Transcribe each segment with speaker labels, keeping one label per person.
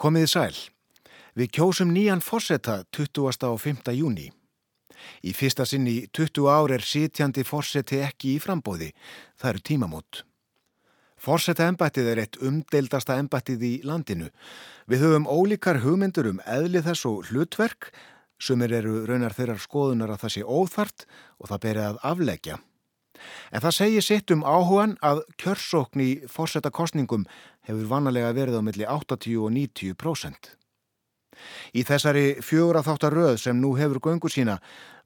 Speaker 1: Komiði sæl. Við kjósum nýjan fórseta 20. og 5. júni. Í fyrsta sinni 20 ár er sitjandi fórseti ekki í frambóði. Það eru tímamót. Fórseta embættið er eitt umdeildasta embættið í landinu. Við höfum ólíkar hugmyndur um eðli þess og hlutverk, sumir eru raunar þeirrar skoðunar að það sé óþart og það berið að afleggja. En það segir sitt um áhugan að kjörsókn í fórseta kostningum hefur vanalega verið á milli 80 og 90%. Í þessari fjögur að þáttar röð sem nú hefur göngu sína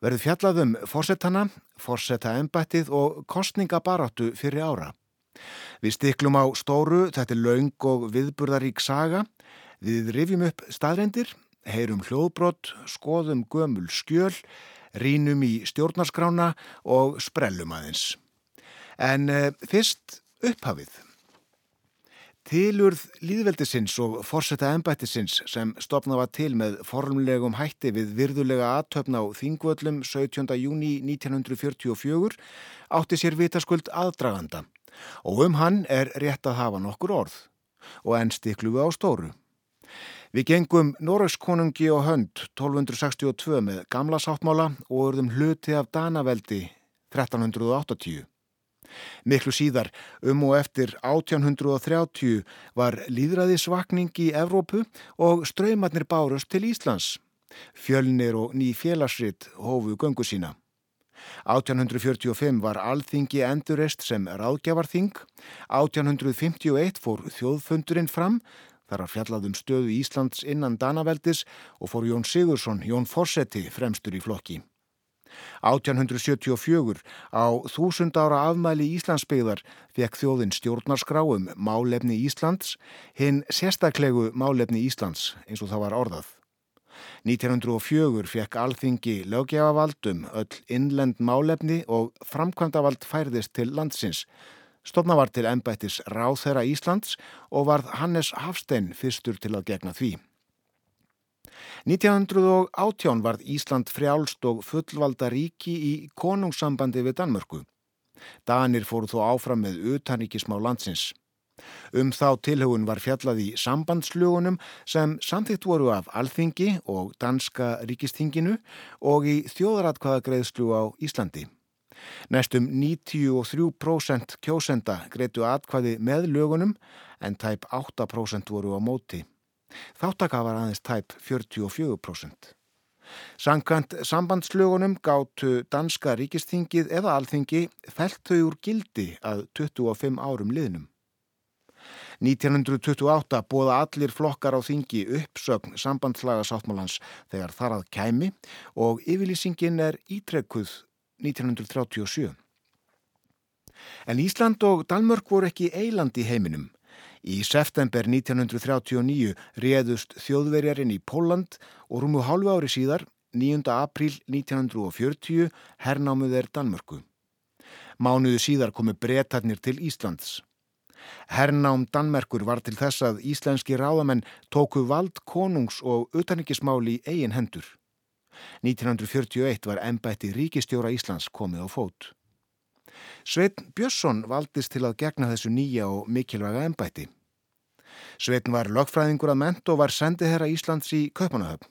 Speaker 1: verður fjallað um fórsetana, fórseta embættið og kostningabaráttu fyrir ára. Við stiklum á stóru, þetta er laung og viðburðarík saga, við rifjum upp staðrendir, heyrum hljóðbrott, skoðum gömul skjöl, rínum í stjórnarskrána og sprellum aðeins. En uh, fyrst upphafið. Tilurð líðveldisins og forsetta ennbættisins sem stopna var til með formlegum hætti við virðulega aðtöfna á Þingvöllum 17. júni 1944 átti sér vitaskuld aðdraganda og um hann er rétt að hafa nokkur orð og enn stiklu við á stóru. Við gengum Norrökskonungi og hönd 1262 með gamla sáttmála og örðum hluti af Danaveldi 1380. Miklu síðar um og eftir 1830 var líðræðisvakning í Evrópu og ströymarnir bárust til Íslands. Fjölnir og ný félagsritt hófu göngu sína. 1845 var alþingi endurist sem ráðgjafarþing. 1851 fór þjóðfundurinn fram þar að fjallaðum stöðu Íslands innan Danaveldis og fór Jón Sigursson, Jón Fossetti, fremstur í flokki. 1874 á þúsund ára afmæli Íslandsbyggðar fekk þjóðin stjórnarskráum málefni Íslands, hinn sérstaklegu málefni Íslands eins og það var orðað. 1904 fekk alþingi lögjafavaldum öll innlend málefni og framkvæmdavald færðist til landsins. Stofna var til ennbættis Ráþæra Íslands og varð Hannes Hafstein fyrstur til að gegna því. 1918 varð Ísland frjálst og fullvalda ríki í konungssambandi við Danmörku. Danir fóru þó áfram með utanríkismá landsins. Um þá tilhugun var fjallað í sambandslögunum sem samþýtt voru af Alþingi og Danska ríkistinginu og í þjóðratkvæðagreðslu á Íslandi. Næstum 93% kjósenda greitu atkvæði með lögunum en tæp 8% voru á móti. Þáttaka var aðeins tæp 44%. Sankant sambandslögunum gáttu danska ríkistingið eða alþingi felt þau úr gildi að 25 árum liðnum. 1928 bóða allir flokkar á þingi uppsögn sambandslaga sáttmálans þegar þar að kæmi og yfirlýsingin er ítrekkuð 1937. En Ísland og Dalmörk voru ekki eiland í heiminum. Í september 1939 réðust þjóðverjarinn í Póland og rúmu hálfu ári síðar, 9. april 1940, hernámið er Danmörku. Mánuðu síðar komu breytarnir til Íslands. Hernám Danmerkur var til þess að íslenski ráðamenn tóku vald konungs og utanrikismáli í eigin hendur. 1941 var ennbætti ríkistjóra Íslands komið á fót. Sveitn Björnsson valdist til að gegna þessu nýja og mikilvæga ennbætti. Sveitn var lögfræðingur að ment og var sendiherra Íslands í Kaupanahöfn.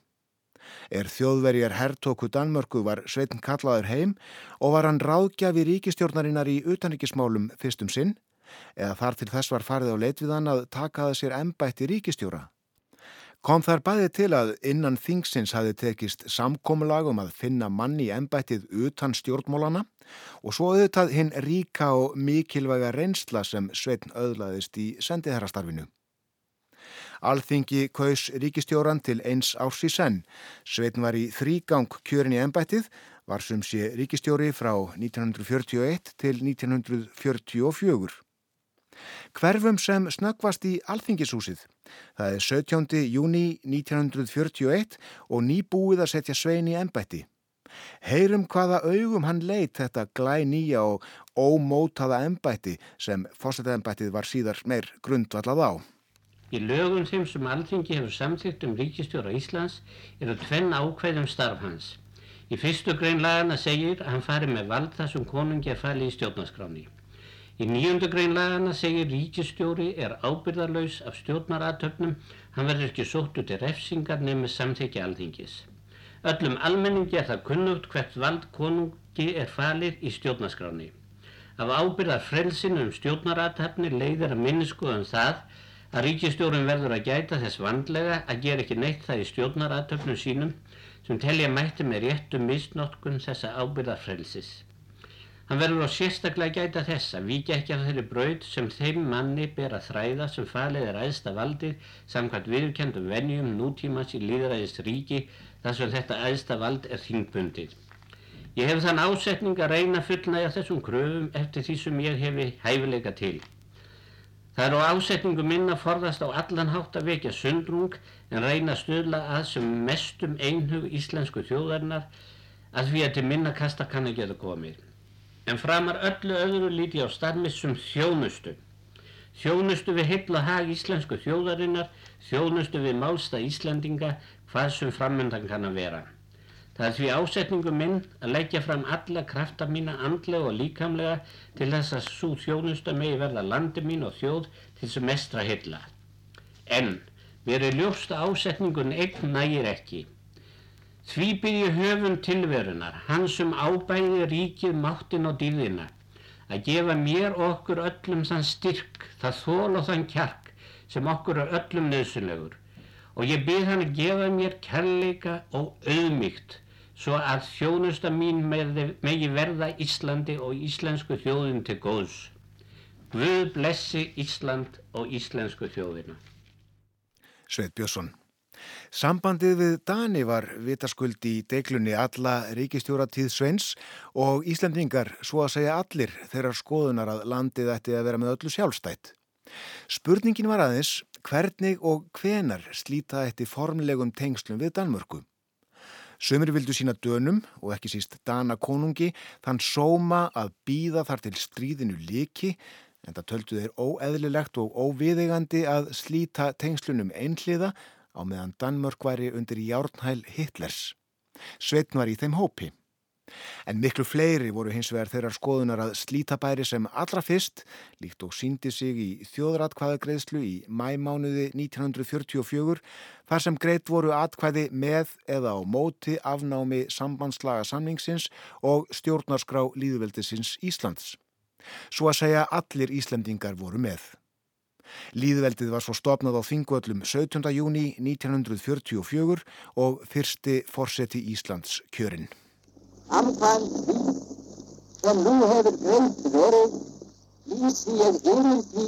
Speaker 1: Er þjóðverjar herrtóku Danmörku var Sveitn kallaður heim og var hann ráðgjafi ríkistjórnarinnar í utanrikismálum fyrstum sinn eða þar til þess var farið á leit við hann að takaða sér ennbætti ríkistjóra. Kom þar bæði til að innan þingsins hafi tekist samkómulagum að finna manni í ennbættið utan stjórnmólana og svo auðvitað hinn ríka og mikilvæga reynsla sem Sveitn öðlaðist í sendiherrastarfinu. Alþingi kaus ríkistjóran til eins árs í senn. Sveitn var í þrýgang kjörin í ennbættið, var sem sé ríkistjóri frá 1941 til 1944. Hverfum sem snöggvast í Alþingishúsið. Það er 17. júni 1941 og nýbúið að setja svein í ennbætti. Heyrum hvaða augum hann leitt þetta glæ nýja og ómótaða ennbætti sem fórsetta ennbættið var síðar meir grundvallað á.
Speaker 2: Í lögum þeim sem Alþingi hefur samþygt um ríkistjóra Íslands eru tvenn ákveðum starf hans. Í fyrstu grein lagana segir að hann fari með vald þessum konungi að fæli í stjórnaskráni. Í nýjöndu grein lagana segir ríkistjóri er ábyrðarlaus af stjórnaratöfnum, hann verður ekki sóttu til refsingar nefnir samþykja alþingis. Öllum almenningi er það kunnugt hvert vald konungi er falir í stjórnaskráni. Af ábyrðar frelsinu um stjórnaratöfni leiðir að minniskuðum það að ríkistjórun verður að gæta þess vandlega að gera ekki neitt það í stjórnaratöfnum sínum sem telja mætti með réttum misnotkun þessa ábyrðarfrelsis. Hann verður á sérstaklega gæta þess að vika ekki af þeirri braud sem þeim manni ber að þræða sem falið er æðsta valdið samkvæmt viðurkendum venjum nútímas í líðræðist ríki þar sem þetta æðsta vald er þingbundið. Ég hef þann ásetning að reyna fullnægja þessum kröfum eftir því sem ég hefi hæfileika til. Það er á ásetningu minna forðast á allan hátt að vekja sundrung en reyna að stöðla að sem mestum einhug íslensku þjóðarinnar að því að til minna kasta kann að geta komið. En framar öllu öðru líti á starmissum þjónustu. Þjónustu við heilla hag íslensku þjóðarinnar, þjónustu við málsta Íslandinga, hvað sem framöndan kann að vera. Það er því ásetningu minn að leggja fram alla krafta mína andlega og líkamlega til þess að svo þjónusta megi verða landi mín og þjóð til sem mestra hylla. En mér er ljósta ásetningun einn nægir ekki. Því byrju höfum tilverunar, hans um ábæði ríkið máttin og dýðina, að gefa mér okkur öllum þann styrk, það þól og þann kjark sem okkur er öllum nöðsulegur og ég byrð hann að gefa mér kærleika og auðmygt svo að þjónusta mín megi verða Íslandi og íslensku þjóðin til góðs. Guð blessi Ísland og íslensku þjóðina.
Speaker 1: Sveit Björnsson. Sambandið við Dani var vitaskuld í deiklunni alla ríkistjóra tíð Sveins og Íslandingar, svo að segja allir, þeirra skoðunar að landið ætti að vera með öllu sjálfstætt. Spurningin var aðeins hvernig og hvenar slíta í formlegum tengslum við Danmörku. Sumir vildu sína dönum og ekki síst Dana konungi þann sóma að býða þar til stríðinu líki en það töldu þeir óeðlilegt og óviðegandi að slíta tengslunum einhliða á meðan Danmörk væri undir járnhæl Hitlers. Sveitn var í þeim hópi. En miklu fleiri voru hins vegar þeirrar skoðunar að slítabæri sem allra fyrst, líkt og síndi sig í þjóðratkvæðagreðslu í mæmánuði 1944, þar sem greitt voru atkvæði með eða á móti afnámi sambandslaga samningsins og stjórnarskrá líðveldisins Íslands. Svo að segja allir Íslandingar voru með. Líðveldið var svo stopnað á þingvöllum 17. júni 1944 og fyrsti forseti Íslands kjörinn
Speaker 3: samkvæmt því sem nú hefur greint verið lýsi ég yfir því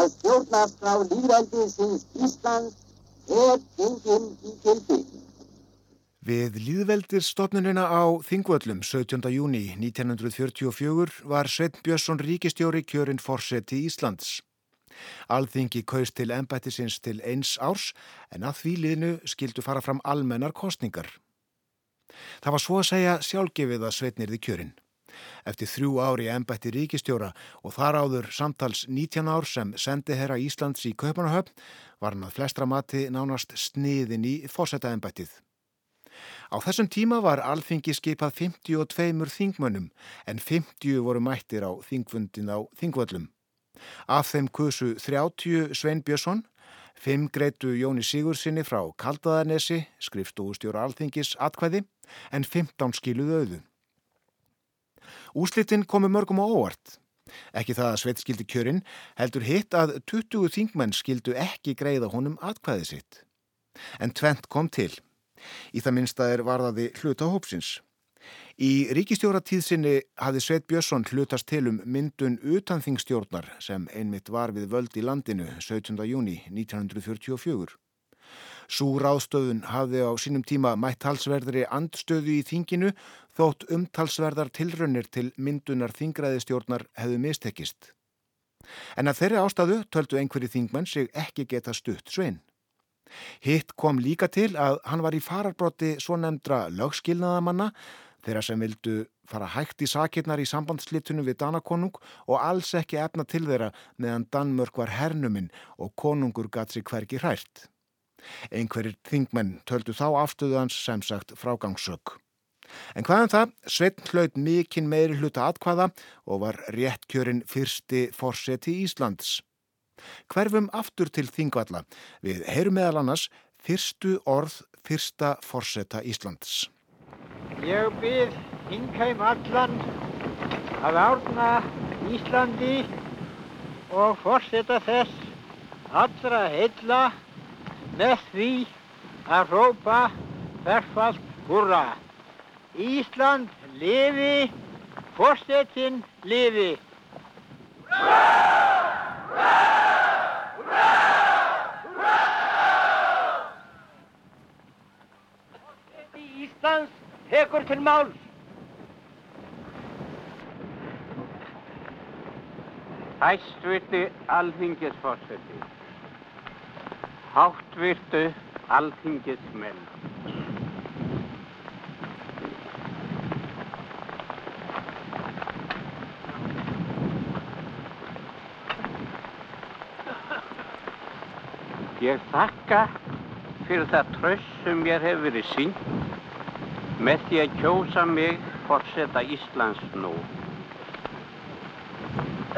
Speaker 3: að stjórnarskrá líðveldisins Íslands er genginn í gildi.
Speaker 1: Við líðveldisstofnunina á Þingvöllum 17. júni 1944 var Sveit Björnsson ríkistjóri kjörinn fórseti Íslands. Alþingi kaust til ennbættisins til eins árs en að því liðnu skildu fara fram almennar kostningar. Það var svo að segja sjálfgefið að sveitnirði kjörinn. Eftir þrjú ári ennbætti ríkistjóra og þar áður samtals 19 ár sem sendi herra Íslands í Kaupanahöfn var hann að flestra mati nánast sniðin í fórsetta ennbættið. Á þessum tíma var alþingi skipað 52 þingmönnum en 50 voru mættir á þingfundin á þingvöllum. Af þeim kusu 30 Svein Björnsson, 5 greitu Jóni Sigursinni frá Kaldaðarnesi, skrifstústjóra alþingis atkvæði en 15 skiluðu auðu. Úslitin komu mörgum á óvart. Ekki það að sveit skildi kjörinn, heldur hitt að 20 þingmenn skildu ekki greiða honum atkvæði sitt. En tvent kom til. Í það minnstaðir varðaði hluta hópsins. Í ríkistjóratíðsinni hafði Sveit Björnsson hlutast til um myndun utanþingstjórnar sem einmitt var við völd í landinu 17. júni 1944. Sú ráðstöðun hafði á sínum tíma mætt talsverðri andstöðu í þinginu þótt umtalsverðar tilraunir til myndunar þingræðistjórnar hefðu mistekist. En að þeirri ástæðu töldu einhverju þingmenn sig ekki geta stutt svein. Hitt kom líka til að hann var í fararbrotti svo nefndra lögskilnaðamanna þeirra sem vildu fara hægt í sakirnar í sambandslitunum við Danakonung og alls ekki efna til þeirra meðan Danmörk var hernuminn og konungur gatt sig hverki hrært. Einhverjir þingmenn töldu þá afstöðu hans sem sagt frágangssök. En hvaðan um það, Sveitn hlaut mikinn meiri hluta atkvaða og var réttkjörinn fyrsti fórseti Íslands. Hverfum aftur til Þingvalla við heyrum meðal annars fyrstu orð fyrsta fórseta Íslands.
Speaker 4: Ég byrð Þingheim allan að árna Íslandi og fórseta þess allra heilla með því að rópa hverfald hurra. Ísland lifi, fórsetin lifi. Fórseti Íslands tekur til máls.
Speaker 2: Hæstvirti alþingisforseti, háttvirtu alþingismenn. Ég þakka fyrir það tröst sem mér hefur verið sínt með því að kjósa mig fórseta Íslands nú.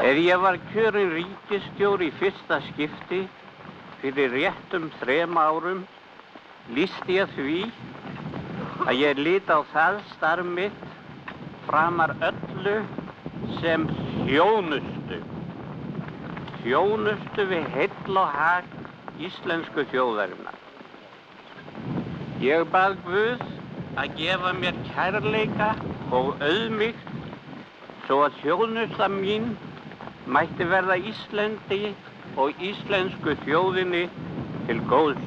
Speaker 2: Er ég var kjörin ríkistjóri í fyrsta skipti fyrir réttum þrem árum lísti ég því að ég lít á það starf mitt framar öllu sem þjónustu. Þjónustu við heill og hag íslensku þjóðarinnar. Ég bað Guð að gefa mér kærleika og auðmygt svo að þjónusta mín mætti verða Íslendi og íslensku þjóðinni til góðs.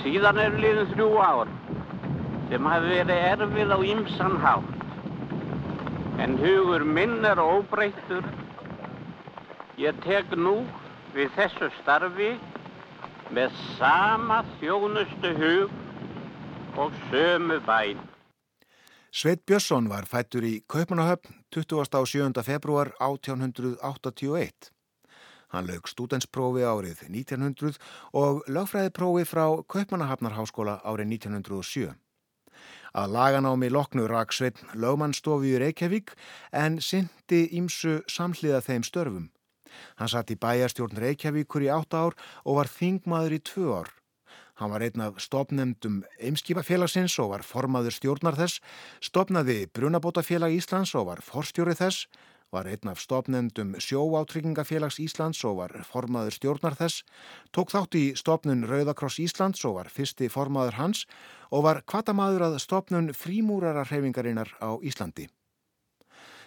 Speaker 2: Síðan er liðin þrjú ár sem hafi verið erfið á ymsan hátt. En hugur minn er óbreyttur. Ég tek nú við þessu starfi með sama þjónustu hug og sömu bæn.
Speaker 1: Sveit Björnsson var fættur í Kaupanahöfn 27. februar 1881. Hann lög stúdensprófi árið 1900 og lögfræðiprófi frá Kaupanahafnarháskóla árið 1907. Að laganámi loknu rak Sveit lögmannstofi í Reykjavík en syndi ímsu samhliða þeim störfum. Hann satt í bæjarstjórn Reykjavíkur í átta ár og var þingmaður í tvö ár. Hann var einn af stopnemdum Eimskipafélagsins og var formaður stjórnar þess, stopnaði Brunabótafélag Íslands og var forstjórið þess, var einn af stopnemdum Sjóáttryggingafélags Íslands og var formaður stjórnar þess, tók þátt í stopnun Rauðakross Íslands og var fyrsti formaður hans og var kvatamaður að stopnun frímúrararhefingarinnar á Íslandi.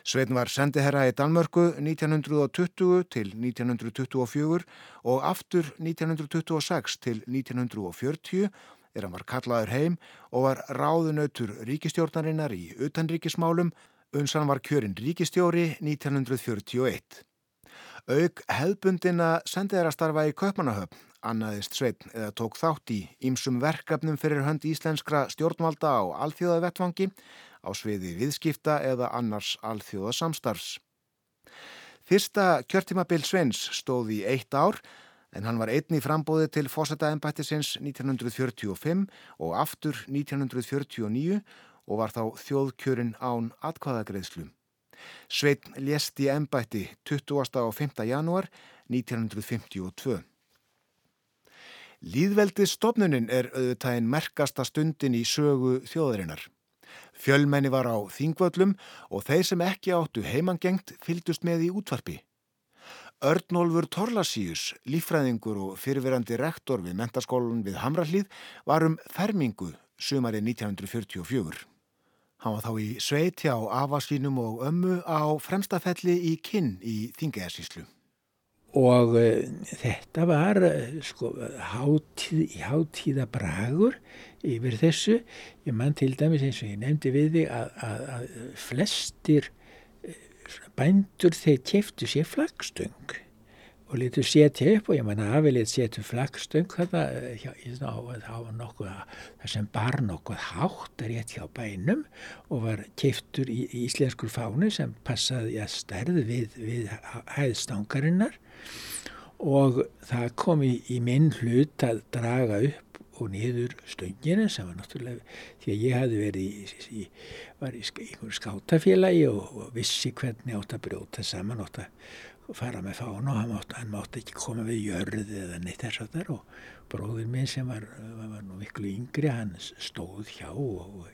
Speaker 1: Sveitn var sendiherra í Danmörku 1920 til 1924 og aftur 1926 til 1940 er hann var kallaður heim og var ráðunautur ríkistjórnarinnar í utanríkismálum uns hann var kjörinn ríkistjóri 1941. Aug hefðbundina sendiherrastarfa í Köpmanahöfn annaðist Sveitn eða tók þátt í ímsum verkefnum fyrir hönd íslenskra stjórnvalda á alþjóðavettfangi á sviði viðskipta eða annars alþjóða samstarfs. Fyrsta kjörtímabil Sveins stóð í eitt ár en hann var einni frambóði til fósættaembættisins 1945 og aftur 1949 og var þá þjóðkjörin án atkvaðagreðslu. Sveitn lést í embætti 20. og 5. janúar 1952. Líðveldi stopnunin er auðvitaðin merkasta stundin í sögu þjóðarinnar. Fjölmenni var á þingvöllum og þeir sem ekki áttu heimangengt fyldust með í útvarpi. Örnólfur Torlasíus, lífræðingur og fyrirverandi rektor við mentaskólan við Hamrallíð var um fermingu sumarið 1944. Hann var þá í sveit hjá afasínum og ömmu á fremstafelli í kinn í Þingæðarsíslu
Speaker 5: og uh, þetta var uh, sko hátíð, hátíðabragur yfir þessu. Ég mann til dæmis eins og ég nefndi við þig að, að, að flestir uh, bændur þeir keftu sér flagstöng og litur setja upp og ég manna aðvilið setja flagstöng þarna þá var nokkuð það sem bar nokkuð hátt rétt hjá bænum og var keftur í, í íslenskur fánu sem passaði að stærð við, við hæðstangarinnar og það kom í, í minn hlut að draga upp og niður stöngina sem var náttúrulega því að ég hafi verið í, í, í einhverju skátafélagi og, og vissi hvernig átt að brjóta saman átt að fara með fána og hann mátti, hann mátti ekki koma við jörð eða neitt þess að þar og bróður minn sem var, var nú miklu yngri hann stóð hjá og,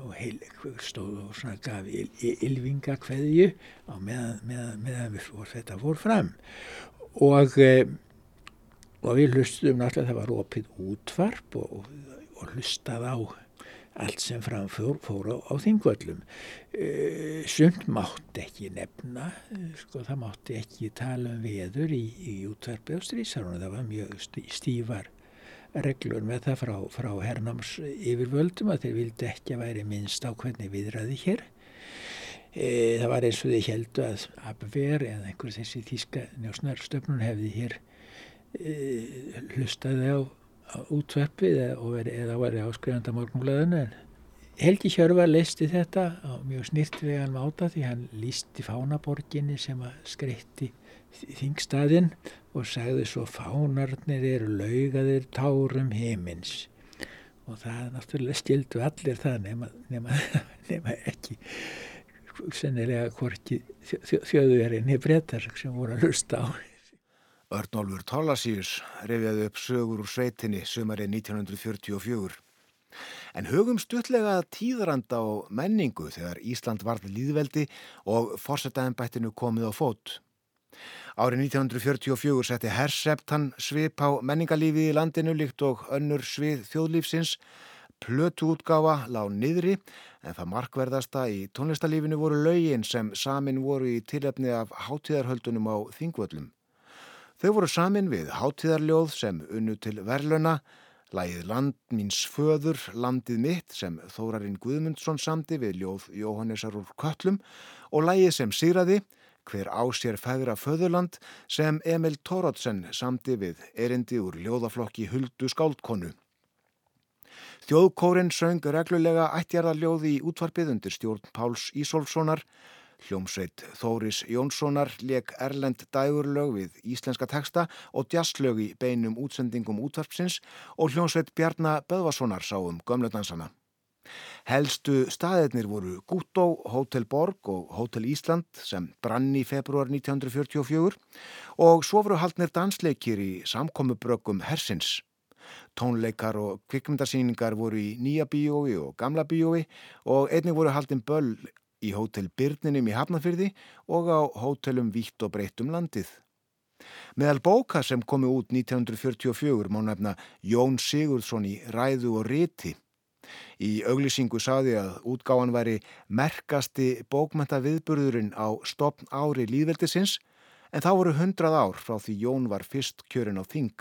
Speaker 5: og heil, stóð og svona gaf il, ilvinga hverju á meðan, meðan við fór, þetta fór fram. Og eh, og við hlustum náttúrulega það var opið útvarp og, og hlustað á allt sem framfór fór á, á þingvöllum. E, sumt mátti ekki nefna sko það mátti ekki tala um veður í, í útvarpið á strísarunum það var mjög stífar reglur með það frá, frá hernáms yfirvöldum að þeir vildi ekki að væri minnst á hvernig viðræði hér. E, það var eins og þeir heldu að Abver eða einhver þessi þíska njósnarstöfnun hefði hér Eh, hlustaði á útverfið eða, var í áskrifanda morgunleðinu en Helgi Hjörvar leisti þetta á mjög snirtvegan máta því hann lísti fánaborginni sem að skreitti þingstaðinn og sagði svo fánarnir eru laugaðir tárum heimins og það náttúrulega skildu allir það nema, nema, nema ekki sennilega hvorki þjóðverðinni brettar sem voru að hlusta á
Speaker 1: Örnólfur Tólasíus reyfiði upp sögur úr sveitinni sömarið 1944. En hugum stutlega tíðranda og menningu þegar Ísland varði líðveldi og fórsetaðanbættinu komið á fót. Árið 1944 setti Herseptan svip á menningalífið í landinu líkt og önnur svið þjóðlífsins. Plötu útgáfa lág niðri en það markverðasta í tónlistalífinu voru laugin sem samin voru í tilefni af hátíðarhöldunum á Þingvöllum. Þau voru samin við hátíðarljóð sem unnu til verluna, lægið Land míns föður, Landið mitt sem Þórarinn Guðmundsson samti við ljóð Jóhannesar úr Köllum og lægið sem sýraði, Hver á sér fæðra föðurland sem Emil Tórótsen samti við erindi úr ljóðaflokki Huldu Skáldkonu. Þjóðkórin söng reglulega ættjarðarljóði í útvarpið undir stjórn Páls Ísolfssonar Hljómsveit Þóris Jónssonar leik Erlend dægurlög við íslenska texta og jazzlög í beinum útsendingum útvarpsins og hljómsveit Bjarnar Böðvarssonar sá um gömledansana. Helstu staðirnir voru Gútó, Hotel Borg og Hotel Ísland sem brann í februar 1944 og svo voru haldnir dansleikir í samkomiðbrökkum Hersins. Tónleikar og kvikmyndarsýningar voru í nýja bíói og gamla bíói og einnig voru haldin böll í hótel Byrninum í Hafnafyrði og á hótelum Vítt og Breytum landið. Meðal bóka sem komi út 1944 má nefna Jón Sigurðsson í Ræðu og Riti. Í auglýsingu saði að útgáðan væri merkasti bókmenta viðburðurinn á stopn ári líðveldisins en þá voru hundrað ár frá því Jón var fyrst kjörin á þing.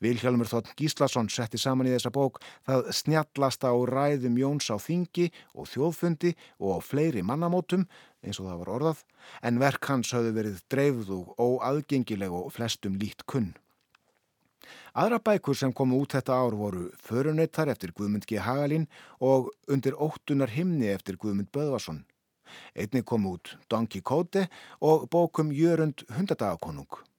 Speaker 1: Vilhjálmur Þotn Gíslason setti saman í þessa bók það snjallasta á ræðum Jóns á þingi og þjóðfundi og á fleiri mannamótum eins og það var orðað en verk hans hafði verið dreifð og óaðgengileg og flestum lít kunn. Aðra bækur sem komu út þetta ár voru Förunöytar eftir Guðmund G. Hagalín og Undir óttunar himni eftir Guðmund Böðvarsson. Einni kom út Don Quixote og bókum Jörund hundadagakonung.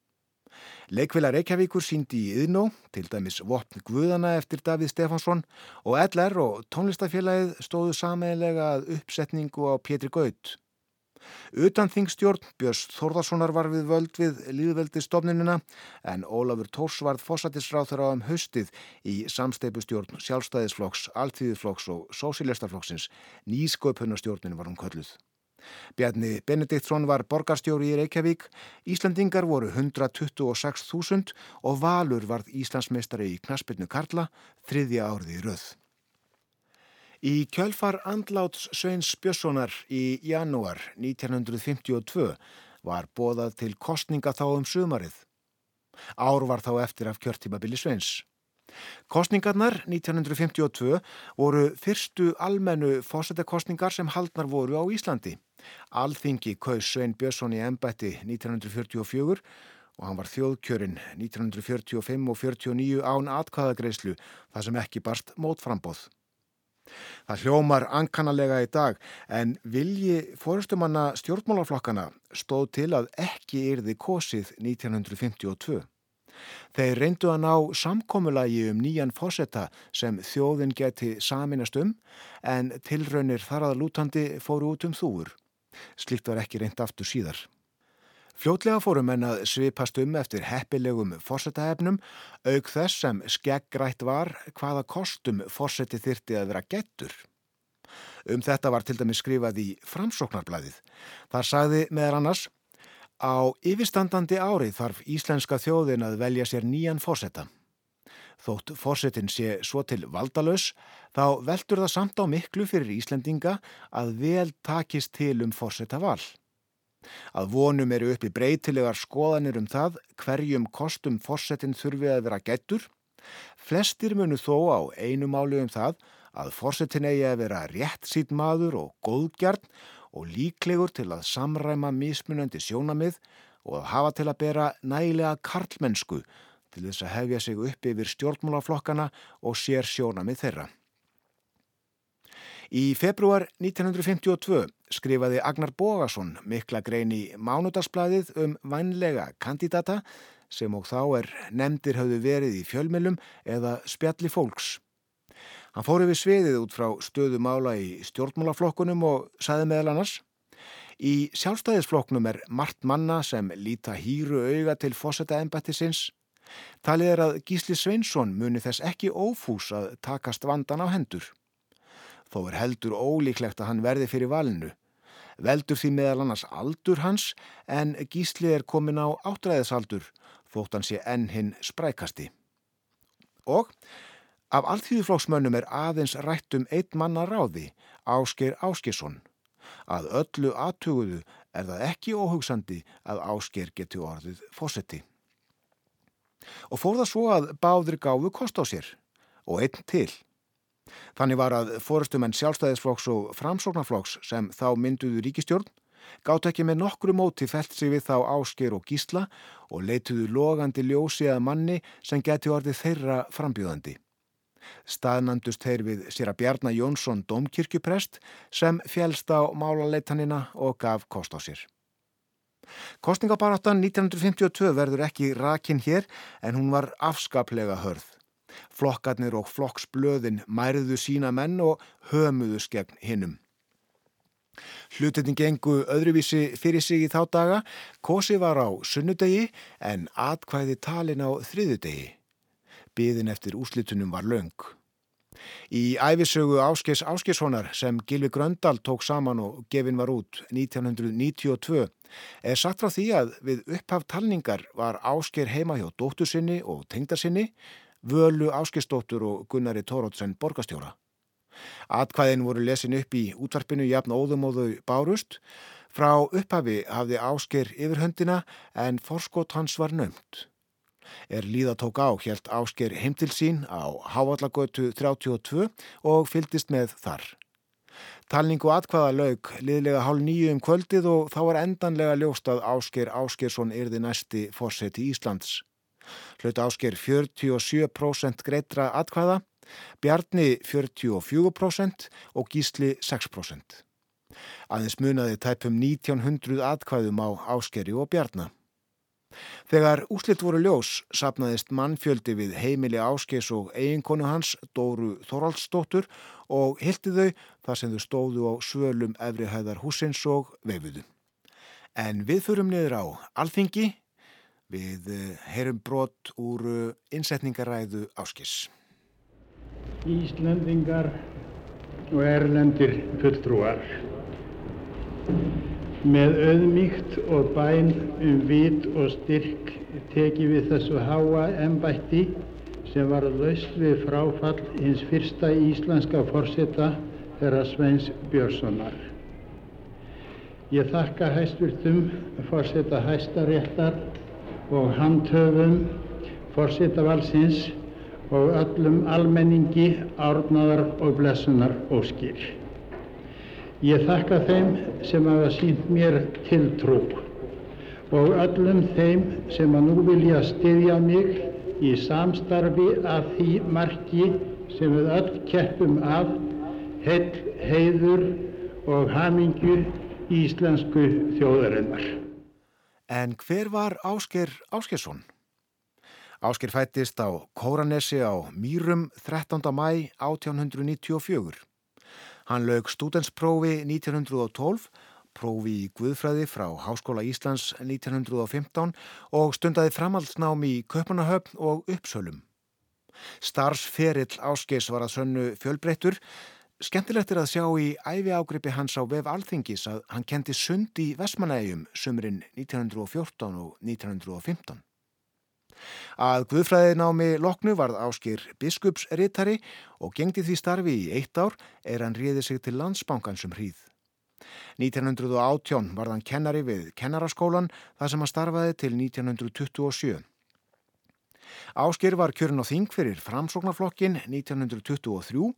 Speaker 1: Leikvila Reykjavíkur síndi í Yðnó, til dæmis Vopn Guðana eftir Davíð Stefansson og LR og tónlistafélagið stóðu sameilega að uppsetningu á Pétri Gaut. Utan þingstjórn Björns Þórðarssonar var við völd við líðveldi stofninuna en Ólafur Tórs varð fósatisráþur á um haustið í samsteipustjórn sjálfstæðisflokks, alltíðisflokks og sósilistarflokksins. Nýsköpunastjórnin var hún kölluð. Bjarni Benediktsson var borgarstjóri í Reykjavík, Íslandingar voru 126.000 og Valur varð Íslandsmeistari í Knaspinu Karla þriðja árið í röð. Í kjölfar andláts Sveins Björnssonar í janúar 1952 var bóðað til kostninga þá um sumarið. Ár var þá eftir af kjörtímabili Sveins. Kostningarnar 1952 voru fyrstu almennu fósettakostningar sem haldnar voru á Íslandi. Alþingi kaus Svein Björnsson í ennbætti 1944 og hann var þjóðkjörinn 1945 og 49 án atkvæðagreyslu þar sem ekki barst mótframbóð. Það hljómar ankanalega í dag en vilji fórustumanna stjórnmálaflokkana stóð til að ekki yrði kosið 1952. Þeir reyndu að ná samkomulagi um nýjan fósetta sem þjóðin geti saminast um en tilraunir þar að lútandi fóru út um þúur. Slikt var ekki reynd aftur síðar. Fljótlega fórum en að svipast um eftir heppilegum fórsetahefnum auk þess sem skeggrætt var hvaða kostum fórseti þyrti að vera gettur. Um þetta var til dæmi skrifað í framsóknarblæðið. Þar sagði meðal annars Á yfirstandandi ári þarf íslenska þjóðin að velja sér nýjan fórsetta. Þótt fórsetin sé svo til valdalös, þá veldur það samt á miklu fyrir Íslendinga að vel takist til um fórseta val. Að vonum eru uppi breytilegar skoðanir um það hverjum kostum fórsetin þurfi að vera gættur. Flestir munu þó á einu máli um það að fórsetin eigi að vera rétt sítt maður og góðgjarn og líklegur til að samræma mismunandi sjónamið og að hafa til að bera nægilega karlmennsku til þess að hefja sig upp yfir stjórnmálaflokkana og sér sjónamið þeirra. Í februar 1952 skrifaði Agnar Bógason mikla grein í Mánudagsblæðið um vænlega kandidata sem og þá er nefndir hafðu verið í fjölmjölum eða spjalli fólks. Hann fór yfir sviðið út frá stöðu mála í stjórnmálaflokkunum og saði meðal annars Í sjálfstæðisflokknum er margt manna sem líta hýru auga til fósetta embættisins. Talið er að Gísli Sveinsson muni þess ekki ófús að takast vandan á hendur. Þó er heldur ólíklegt að hann verði fyrir valinu. Veldur því meðal annars aldur hans en Gísli er komin á áttræðisaldur þótt hann sé enn hinn sprækasti. Og Af alltíðuflóksmönnum er aðeins rættum einn manna ráði, Ásker Áskesson. Að öllu aðtuguðu er það ekki óhugsandi að Ásker geti orðið fósetti. Og fór það svo að báður gáfu kost á sér og einn til. Þannig var að fórustumenn sjálfstæðisflokks og framsóknarflokks sem þá mynduðu ríkistjórn gátt ekki með nokkru móti felt sig við þá Ásker og Gísla og leituðu logandi ljósi að manni sem geti orðið þeirra frambjöðandi. Staðnandust þeir við sér að Bjarnar Jónsson domkirkjuprest sem fjælst á málaleitanina og gaf kost á sér. Kostningabaráttan 1952 verður ekki rakin hér en hún var afskaplega hörð. Flokkarnir og flokksblöðin mæriðu sína menn og hömuðu skegn hinnum. Hlutetin gengu öðruvísi fyrir sig í þá daga, kosi var á sunnudegi en atkvæði talin á þriðudegi byðin eftir úslitunum var laung. Í æfisögu Áskers Áskerssonar sem Gilvi Gröndal tók saman og gefin var út 1992 er sagt frá því að við upphaf talningar var Ásker heima hjá dóttur sinni og tengdarsinni, Völu Áskersdóttur og Gunnari Tórótsen borgastjóra. Atkvæðin voru lesin upp í útvarpinu jafn óðum og þau bárust. Frá upphafi hafði Ásker yfirhöndina en forskot hans var nömt. Er líða tók á helt ásker heimtil sín á Hávallagötu 32 og fyldist með þar. Talningu atkvaða laug liðlega hálf nýju um kvöldið og þá var endanlega ljóst að Ásker Áskersson yrði næsti fórseti Íslands. Hlut Ásker 47% greitra atkvaða, Bjarni 44% og Gísli 6%. Aðeins munaði tæpum 1900 atkvæðum á Áskeri og Bjarnar. Þegar úslitt voru ljós sapnaðist mannfjöldi við heimili áskes og eiginkonu hans, Dóru Þoraldsdóttur og hildi þau þar sem þau stóðu á svölum efri hæðar húsins og veifuðu. En við förum niður á alþingi, við eh, heyrum brot úr eh, innsetningaræðu áskes.
Speaker 6: Íslandingar og erlendir fulltrúar með auðmíkt og bæn um vit og styrk teki við þessu háa embætti sem var laust við fráfall hins fyrsta íslenska forsetta þeirra Sveins Björnssonar. Ég þakka hæstvirtum forsetta hæstaréttar og handhöfum forsetavalsins og öllum almenningi árnaðar og blessunar óskir. Ég þakka þeim sem hafa sínt mér tiltrú og öllum þeim sem að nú vilja styðja mig í samstarfi af því marki sem við öll keppum af heil, heiður og hamingju íslensku þjóðarinnar.
Speaker 1: En hver var Ásker Áskersson? Ásker fættist á Kóranesi á Mýrum 13. mæ 1894. Hann lög stúdensprófi 1912, prófi í Guðfræði frá Háskóla Íslands 1915 og stundaði framhaldsnám í Köpunahöfn og Uppsölum. Starsferill Áskes var að sönnu fjölbreyttur. Skemmtilegt er að sjá í æfi ágripi hans á vef alþingis að hann kendi sund í Vestmanægjum sömurinn 1914 og 1915. Að Guðfræðinámi loknu varð áskir biskupsritari og gengdi því starfi í eitt ár er hann ríði sig til landsbankansum hríð. 1918 varð hann kennari við kennaraskólan þar sem hann starfaði til 1927. Áskir var kjörn á þing fyrir framsóknarflokkin 1923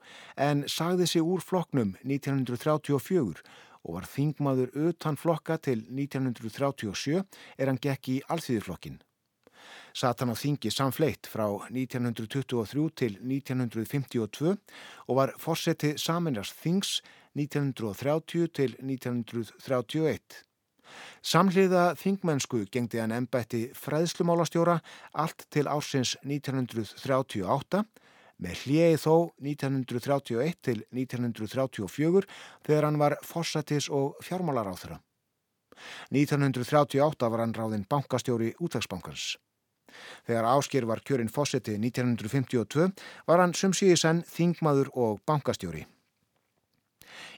Speaker 1: en sagði sig úr flokknum 1934 og var þingmaður utan flokka til 1937 er hann gekk í alþýðiflokkin. Sat hann á þingi samfleitt frá 1923 til 1952 og var fórseti saminjast þings 1930 til 1931. Samhliða þingmennsku gengdi hann ennbætti fræðslumálastjóra allt til ársins 1938 með hliði þó 1931 til 1934 þegar hann var fórsatis og fjármálaráþra. 1938 var hann ráðinn bankastjóri útvegsbankans. Þegar Áskir var kjörinn fósetti 1952 var hann sumsíðisenn þingmaður og bankastjóri.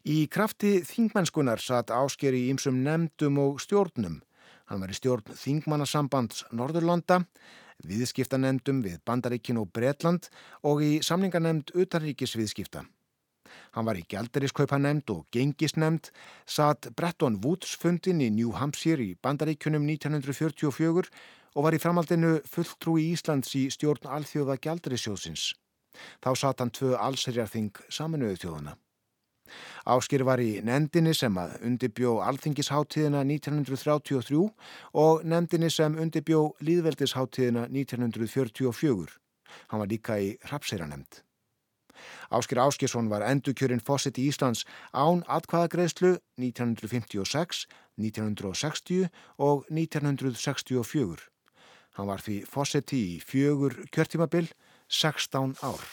Speaker 1: Í krafti þingmennskunar satt Ásker í ýmsum nefndum og stjórnum. Hann var í stjórn Þingmannasambands Norðurlanda, viðskiptanemndum við Bandaríkin og Bretland og í samlingarnemnd utanríkisviðskipta. Hann var í gælderiskaupanemnd og gengisnemnd, satt Bretton Woods fundin í New Hampshire í Bandaríkunum 1944 og var í framhaldinu fulltrúi Íslands í stjórn alþjóða gældurisjóðsins. Þá satt hann tvö allserjarþing saminuðu þjóðuna. Áskir var í nendinni sem að undibjó alþingisháttíðina 1933 og nendinni sem undibjó líðveldisháttíðina 1944. Hann var líka í rapseranemnd. Áskir Áskirsson var endukjörinn fósitt í Íslands án atkvaðagreðslu 1956, 1960 og 1964. Hann var því fósetti í fjögur kjörtímabil 16 ár.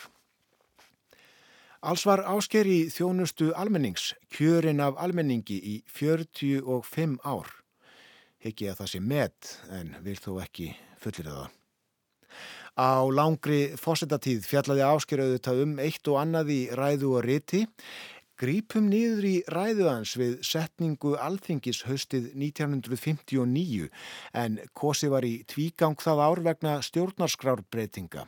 Speaker 1: Alls var ásker í þjónustu almennings, kjörin af almenningi í 45 ár. Hekki að það sé met en vil þó ekki fullir það. Á langri fósettatíð fjallaði áskerauðu það um eitt og annað í ræðu og riti Grípum niður í ræðuðans við setningu alþingis haustið 1959 en kosi var í tvígang það ár vegna stjórnarskrárbreytinga.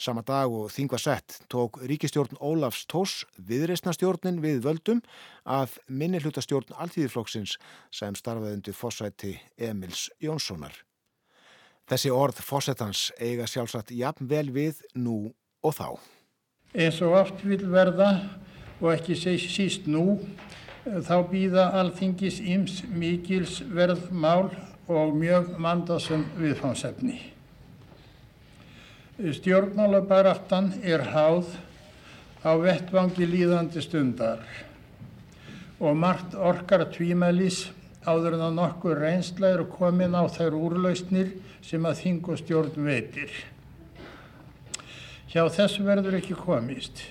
Speaker 1: Sama dag og þingva sett tók ríkistjórn Ólafs Tós viðreysnastjórnin við völdum af minnihlutastjórn Alþýðiflokksins sem starfaði undir fósætti Emils Jónssonar. Þessi orð fósættans eiga sjálfsagt jafn vel við nú og þá.
Speaker 6: Eins og oft vil verða og ekki síst nú þá býða alþingis íms mikils verðmál og mjög mandasum viðfánsefni. Stjórnmálabaráttan er háð á vettvangi líðandi stundar og margt orkar tvímælis áður en að nokkur reynsla eru komin á þær úrlausnir sem að þing og stjórn veitir. Hjá þessu verður ekki komist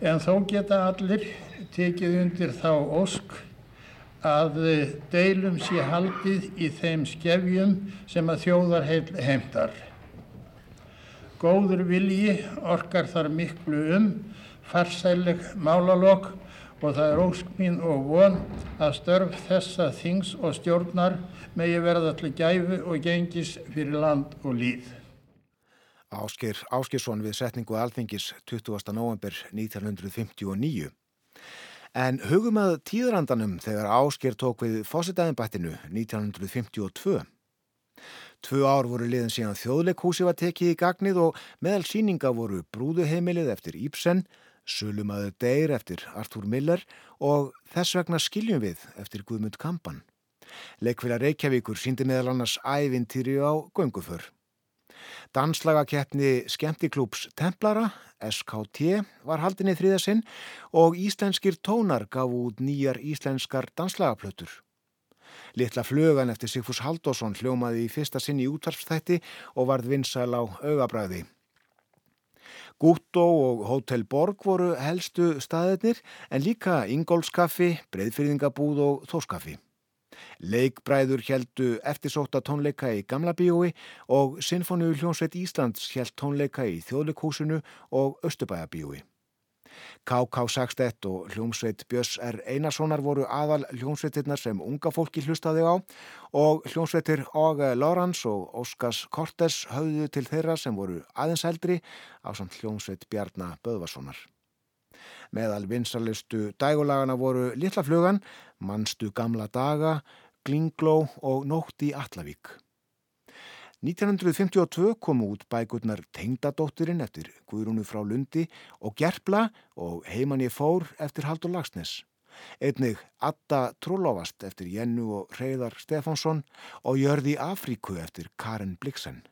Speaker 6: en þó geta allir tekið undir þá ósk að deilum sé haldið í þeim skefjum sem að þjóðar heimtar. Góður vilji orkar þar miklu um, farsæleg málalokk og það er ósk mín og von að störf þessa þings og stjórnar megi verða allir gæfu og gengis fyrir land og líð.
Speaker 1: Áskir Áskirsson við setningu alþingis 20. november 1959. En hugum að tíðrandanum þegar Áskir tók við fósitæðinbættinu 1952. Tvö ár voru liðin síðan þjóðleikhúsi var tekið í gagnið og meðal síninga voru Brúðuheimilið eftir Íbsen, Sulumaður Deyr eftir Artúr Miller og þess vegna Skiljum við eftir Guðmund Kampan. Leikvila Reykjavíkur síndi meðal annars ævintýri á gönguför. Danslagakeppni Skemtiklúps Templara, SKT, var haldin í þriðasinn og íslenskir tónar gaf út nýjar íslenskar danslagaplötur. Littla flugan eftir Sigfús Haldásson hljómaði í fyrsta sinni í útvarpstætti og varð vinsal á augabræði. Gúttó og Hotel Borg voru helstu staðirnir en líka Ingólfskaffi, Breiðfyrðingabúð og Þórskaffi. Leikbræður heldu eftirsóta tónleika í Gamla bíói og Sinfóniu hljónsveit Íslands held tónleika í Þjóðleikúsinu og Östubæjabíói. K.K. Sagstett og hljómsveit Björns R. Einarssonar voru aðal hljómsveitirnar sem unga fólki hlustaði á og hljómsveitir Åge Lorans og Óskars Kortes höfðu til þeirra sem voru aðeins eldri á samt hljómsveit Bjarnar Böðvarssonar. Meðal vinsalustu dægulagana voru Littaflugan, Manstu gamla daga, Glingló og Nótt í Allavík. 1952 komu út bækurnar Tengdadóttirinn eftir Guðrúnu frá Lundi og Gerpla og Heimann ég fór eftir Haldur Lagsnes. Einnig Adda Trúlofast eftir Jennu og Reyðar Stefánsson og Jörði Afríku eftir Karin Bliksen.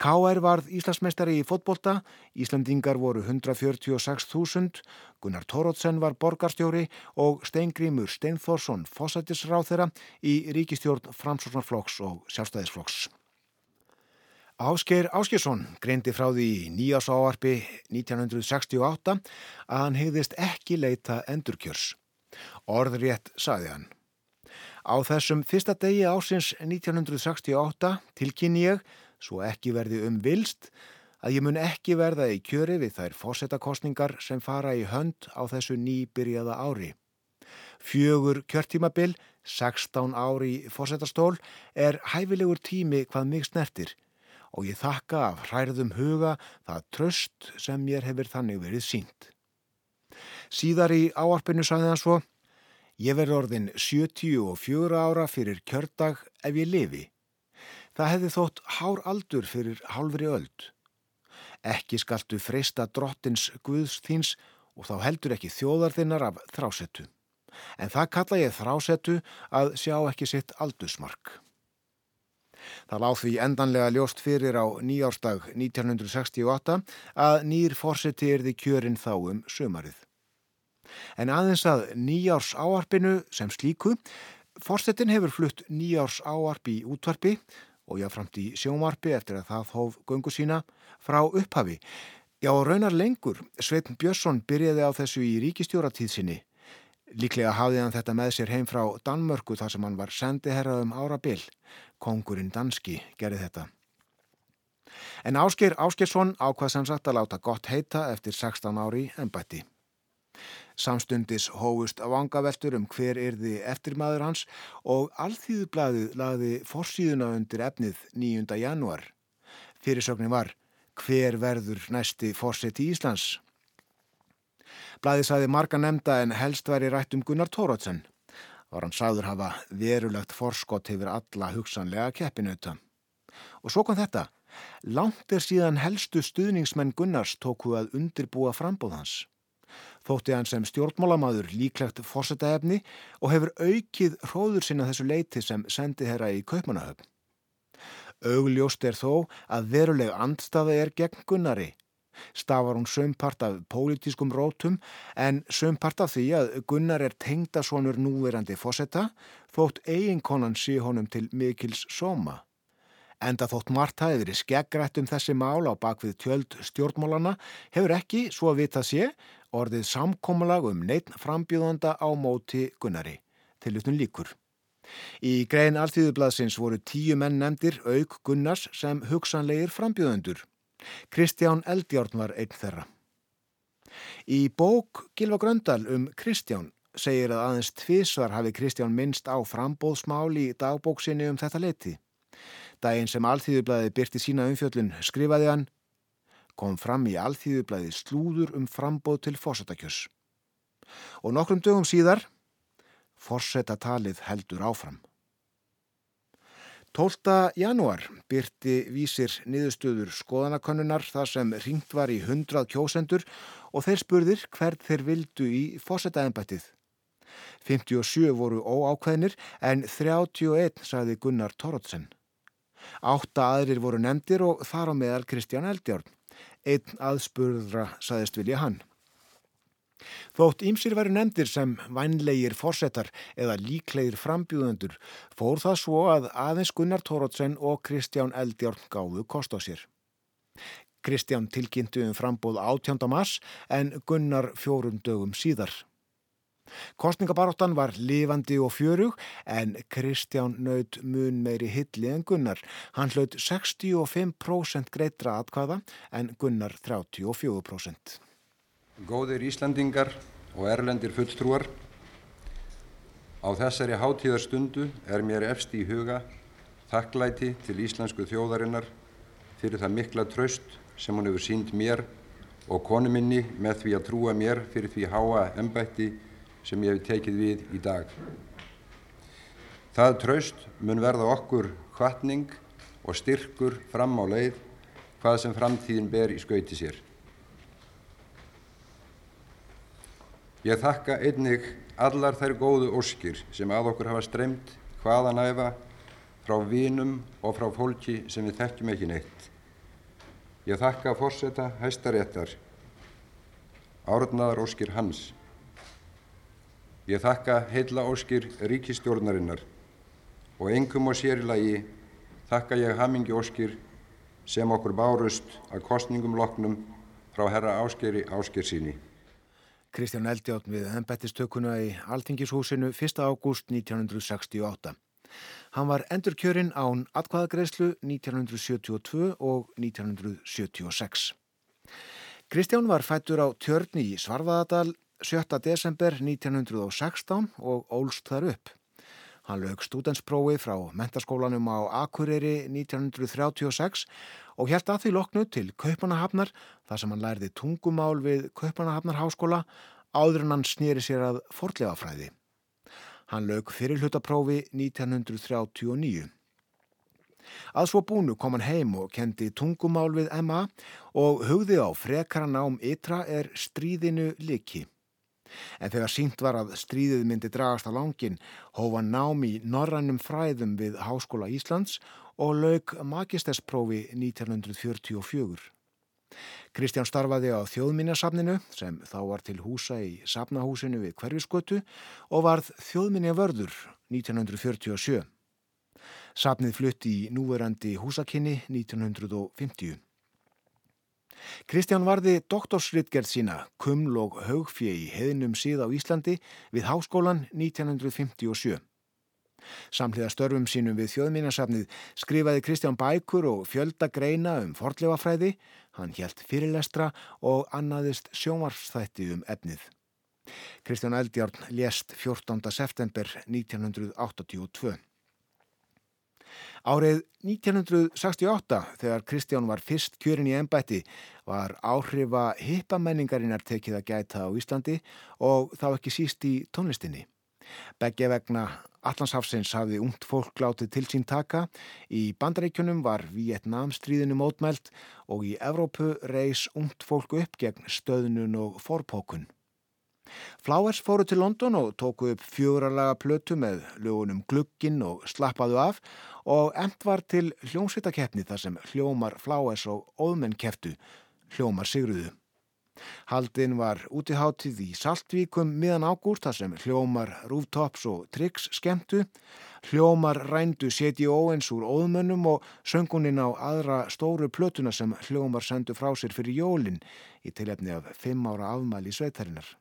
Speaker 1: K.R. varð Íslandsmeistari í fótbolta, Íslandingar voru 146.000, Gunnar Tórótsen var borgarstjóri og Steingrímur Steinforsson fósættisráð þeirra í ríkistjórn Framsóknarflokks og Sjálfstæðisflokks. Áskeir Áskesson greindi frá því í nýjás áarpi 1968 að hann hegðist ekki leita endurkjörs. Orðrétt saði hann. Á þessum fyrsta degi ásins 1968 tilkynni ég, svo ekki verði um vilst, að ég mun ekki verða í kjöri við þær fósettakostningar sem fara í hönd á þessu nýbyrjaða ári. Fjögur kjörtímabil, 16 ári fósettastól, er hæfilegur tími hvað mig snertir og ég þakka af hræðum huga það tröst sem mér hefur þannig verið sínt. Síðar í áarpinu saði hann svo, ég verði orðin 74 ára fyrir kjördag ef ég lifi. Það hefði þótt hár aldur fyrir hálfri öld. Ekki skaltu freista drottins Guðs þíns og þá heldur ekki þjóðarðinnar af þrásettu. En það kalla ég þrásettu að sjá ekki sitt aldursmark. Það láð því endanlega ljóst fyrir á nýjárstag 1968 að nýr fórseti erði kjörinn þá um sömarið. En aðeins að nýjárs áarpinu sem slíku, fórsetin hefur flutt nýjárs áarp í útvarpi og jáframt í sjómarpi eftir að það hóf göngu sína frá upphafi. Já, raunar lengur, Sveitn Björnsson byrjaði á þessu í ríkistjóratíðsinni Líklega hafði hann þetta með sér heim frá Danmörku þar sem hann var sendiherraðum ára byll. Kongurinn Danski gerði þetta. En Ásker Áskersson ákvað sem sagt að láta gott heita eftir 16 ári en bætti. Samstundis hófust vangaveltur um hver erði eftirmaður hans og Alþýðublaðið laði forsýðuna undir efnið 9. januar. Fyrirsögnin var hver verður næsti fórsett í Íslands? Blæði saði marga nefnda en helst væri rætt um Gunnar Tórótsen. Var hann sagður hafa verulegt forskott hefur alla hugsanlega keppinuta. Og svo kom þetta. Langt er síðan helstu stuðningsmenn Gunnars tóku að undirbúa frambóðhans. Þótti hann sem stjórnmálamadur líklegt fórsetaefni og hefur aukið hróður sinna þessu leiti sem sendi herra í Kaupmannahöfn. Augljóst er þó að veruleg andstaða er gegn Gunnari Stafar hún sömpart af pólitískum rótum en sömpart af því að Gunnar er tengdasonur núverandi fósetta þótt eiginkonan sé honum til mikils sóma. Enda þótt Marta hefur verið skeggrætt um þessi mál á bakvið tjöld stjórnmálana hefur ekki, svo að vita sé, orðið samkómalag um neitt frambjóðanda á móti Gunnari. Til hlutun líkur. Í grein alltíðublaðsins voru tíu menn nefndir auk Gunnars sem hugsanlegir frambjóðendur. Kristján Eldjárn var einn þeirra. Í bók Gilva Gröndal um Kristján segir að aðeins tvísvar hafi Kristján minnst á frambóðsmál í dagbóksinni um þetta leiti. Dægin sem Alþýðublaði byrti sína umfjöllun skrifaði hann kom fram í Alþýðublaði slúður um frambóð til fórsetakjöss. Og nokkrum dögum síðar fórsetatalið heldur áfram. 12. janúar byrti vísir niðurstöður skoðanakonnunar þar sem ringt var í 100 kjósendur og þeir spurðir hvert þeir vildu í fósetaðenbættið. 57 voru óákveðnir en 31 sagði Gunnar Torótsen. Átta aðrir voru nefndir og þar á meðal Kristján Eldjárn. Einn aðspurðra sagðist vilja hann. Þótt ímsir veru nefndir sem vænlegir fórsetar eða líklegir frambjúðendur fór það svo að aðeins Gunnar Tórótsen og Kristján Eldjórn gáðu kost á sér. Kristján tilkynntu um frambóð 18. mars en Gunnar fjórum dögum síðar. Kostningabaróttan var lifandi og fjörug en Kristján naut mun meiri hilli en Gunnar. Hann hlaut 65% greitra atkvæða en Gunnar 34%.
Speaker 7: Góðir Íslandingar og erlendir fulltrúar, á þessari hátíðarstundu er mér efst í huga þakklæti til íslensku þjóðarinnar fyrir það mikla traust sem hún hefur sínd mér og konu minni með því að trúa mér fyrir því háa ennbætti sem ég hef tekið við í dag. Það traust mun verða okkur hvatning og styrkur fram á leið hvað sem framtíðin ber í skauti sér. Ég þakka einnig allar þær góðu óskir sem að okkur hafa streymt hvaðan æfa frá vinum og frá fólki sem við þekkjum ekki neitt. Ég þakka fórseta hæstaréttar, árnaðar óskir hans. Ég þakka heilla óskir ríkistjórnarinnar og engum og sérilagi þakka ég hamingi óskir sem okkur bárust að kostningum loknum frá herra áskeri ásker síni.
Speaker 1: Kristján Eldjátt við ennbættistökuna í Altingishúsinu 1. ágúst 1968. Hann var endurkjörinn án atkvaðagreyslu 1972 og 1976. Kristján var fættur á tjörni í Svarfaðadal 7. desember 1916 og ólst þar upp. Hann lög stúdensprófi frá mentaskólanum á Akureyri 1936 og held að því loknu til Kaupanahafnar þar sem hann lærði tungumál við Kaupanahafnar háskóla áður en hann snýri sér að forlegafræði. Hann lög fyrirlutaprófi 1939. Að svo búnu kom hann heim og kendi tungumál við MA og hugði á frekara nám ytra er stríðinu liki. En þegar sínt var að stríðið myndi dragast á langin, hófa nám í norrannum fræðum við Háskóla Íslands og lauk magistesprófi 1944. Kristján starfaði á þjóðminjasafninu sem þá var til húsa í safnahúsinu við hverjusgötu og varð þjóðminja vörður 1947. Safnið flutti í núverandi húsakinni 1950. Kristján varði doktorsritgerð sína Kuml og haugfjö í heðinum síð á Íslandi við háskólan 1957. Samhliða störfum sínum við þjóðmínasafnið skrifaði Kristján bækur og fjölda greina um forlefafræði, hann hjælt fyrirlestra og annaðist sjónvarsþætti um efnið. Kristján Eldjárn lést 14. september 1982. Árið 1968 þegar Kristján var fyrst kjörin í ennbætti var áhrifa hippamenningarinnar tekið að gæta á Íslandi og þá ekki síst í tónlistinni. Begge vegna Allandshafsins hafði ungt fólk látið til sín taka, í bandaríkjunum var Vietnamstríðinu mótmælt og í Evrópu reys ungt fólk upp gegn stöðnun og forpókun. Flowers fóru til London og tóku upp fjóralaga plötu með lögunum Glugginn og Slappaðu af og emt var til hljómsvitakeppni þar sem hljómar Flowers og óðmenn keftu, hljómar Sigruðu. Haldin var útiháttið í Saltvíkum miðan ágúst þar sem hljómar Rooftops og Tricks skemmtu, hljómar rændu Seti Óens úr óðmönnum og sönguninn á aðra stóru plötuna sem hljómar sendu frá sér fyrir jólinn í tilefni af fimm ára afmæli sveitarinnar.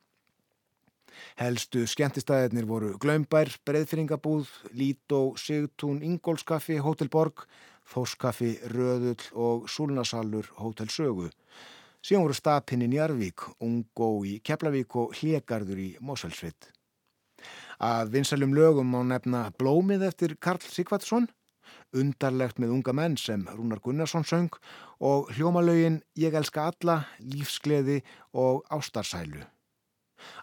Speaker 1: Helstu skemmtistæðirnir voru Glömbær, Breðfyringabúð, Lító, Sigtún, Ingólskaffi, Hótel Borg, Þórskaffi, Röðull og Súlnasalur Hótel Sögu. Síðan voru stapinn í Njarvík, Ungó í Keflavík og Hlegarður í Mosfellsveit. Að vinsalum lögum má nefna Blómið eftir Karl Sigvardsson, Undarlegt með unga menn sem Rúnar Gunnarsson söng og hljómalögin Ég elska alla, Lífsgleði og Ástarsælu.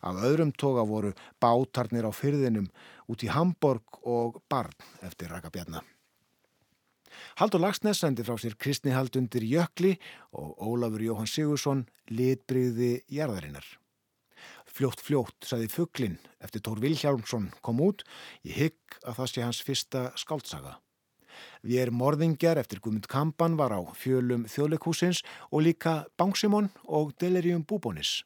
Speaker 1: Af öðrum toga voru bátarnir á fyrðinum út í Hamburg og Barn eftir Rakabjarnar. Haldur Lagsnes sendi frá sér kristnihald undir Jökli og Ólafur Jóhann Sigursson litbriði jarðarinnar. Fljótt fljótt saði Fugglin eftir Tór Vilhjálmsson kom út í hygg að það sé hans fyrsta skáltsaga. Við erum morðingjar eftir Guðmund Kampan var á fjölum þjóðleikúsins og líka Bangsimon og Delirium Búbónis.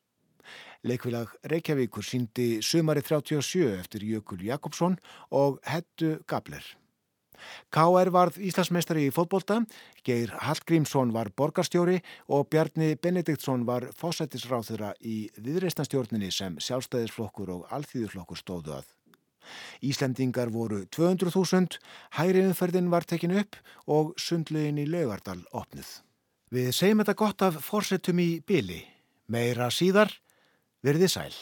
Speaker 1: Leikvilag Reykjavíkur síndi sumari 37 eftir Jökul Jakobsson og Hettu Gabler. K.R. varð Íslandsmeistari í fótbolta, Geir Hallgrímsson var borgarstjóri og Bjarni Benediktsson var fósættisráþura í viðreistnastjórninni sem sjálfstæðisflokkur og alþýðuflokkur stóðu að. Íslendingar voru 200.000, hæri umferðin var tekin upp og sundlegin í laugardal opnið. Við segjum þetta gott af fórsetum í byli. Meira síðar, verðið sæl.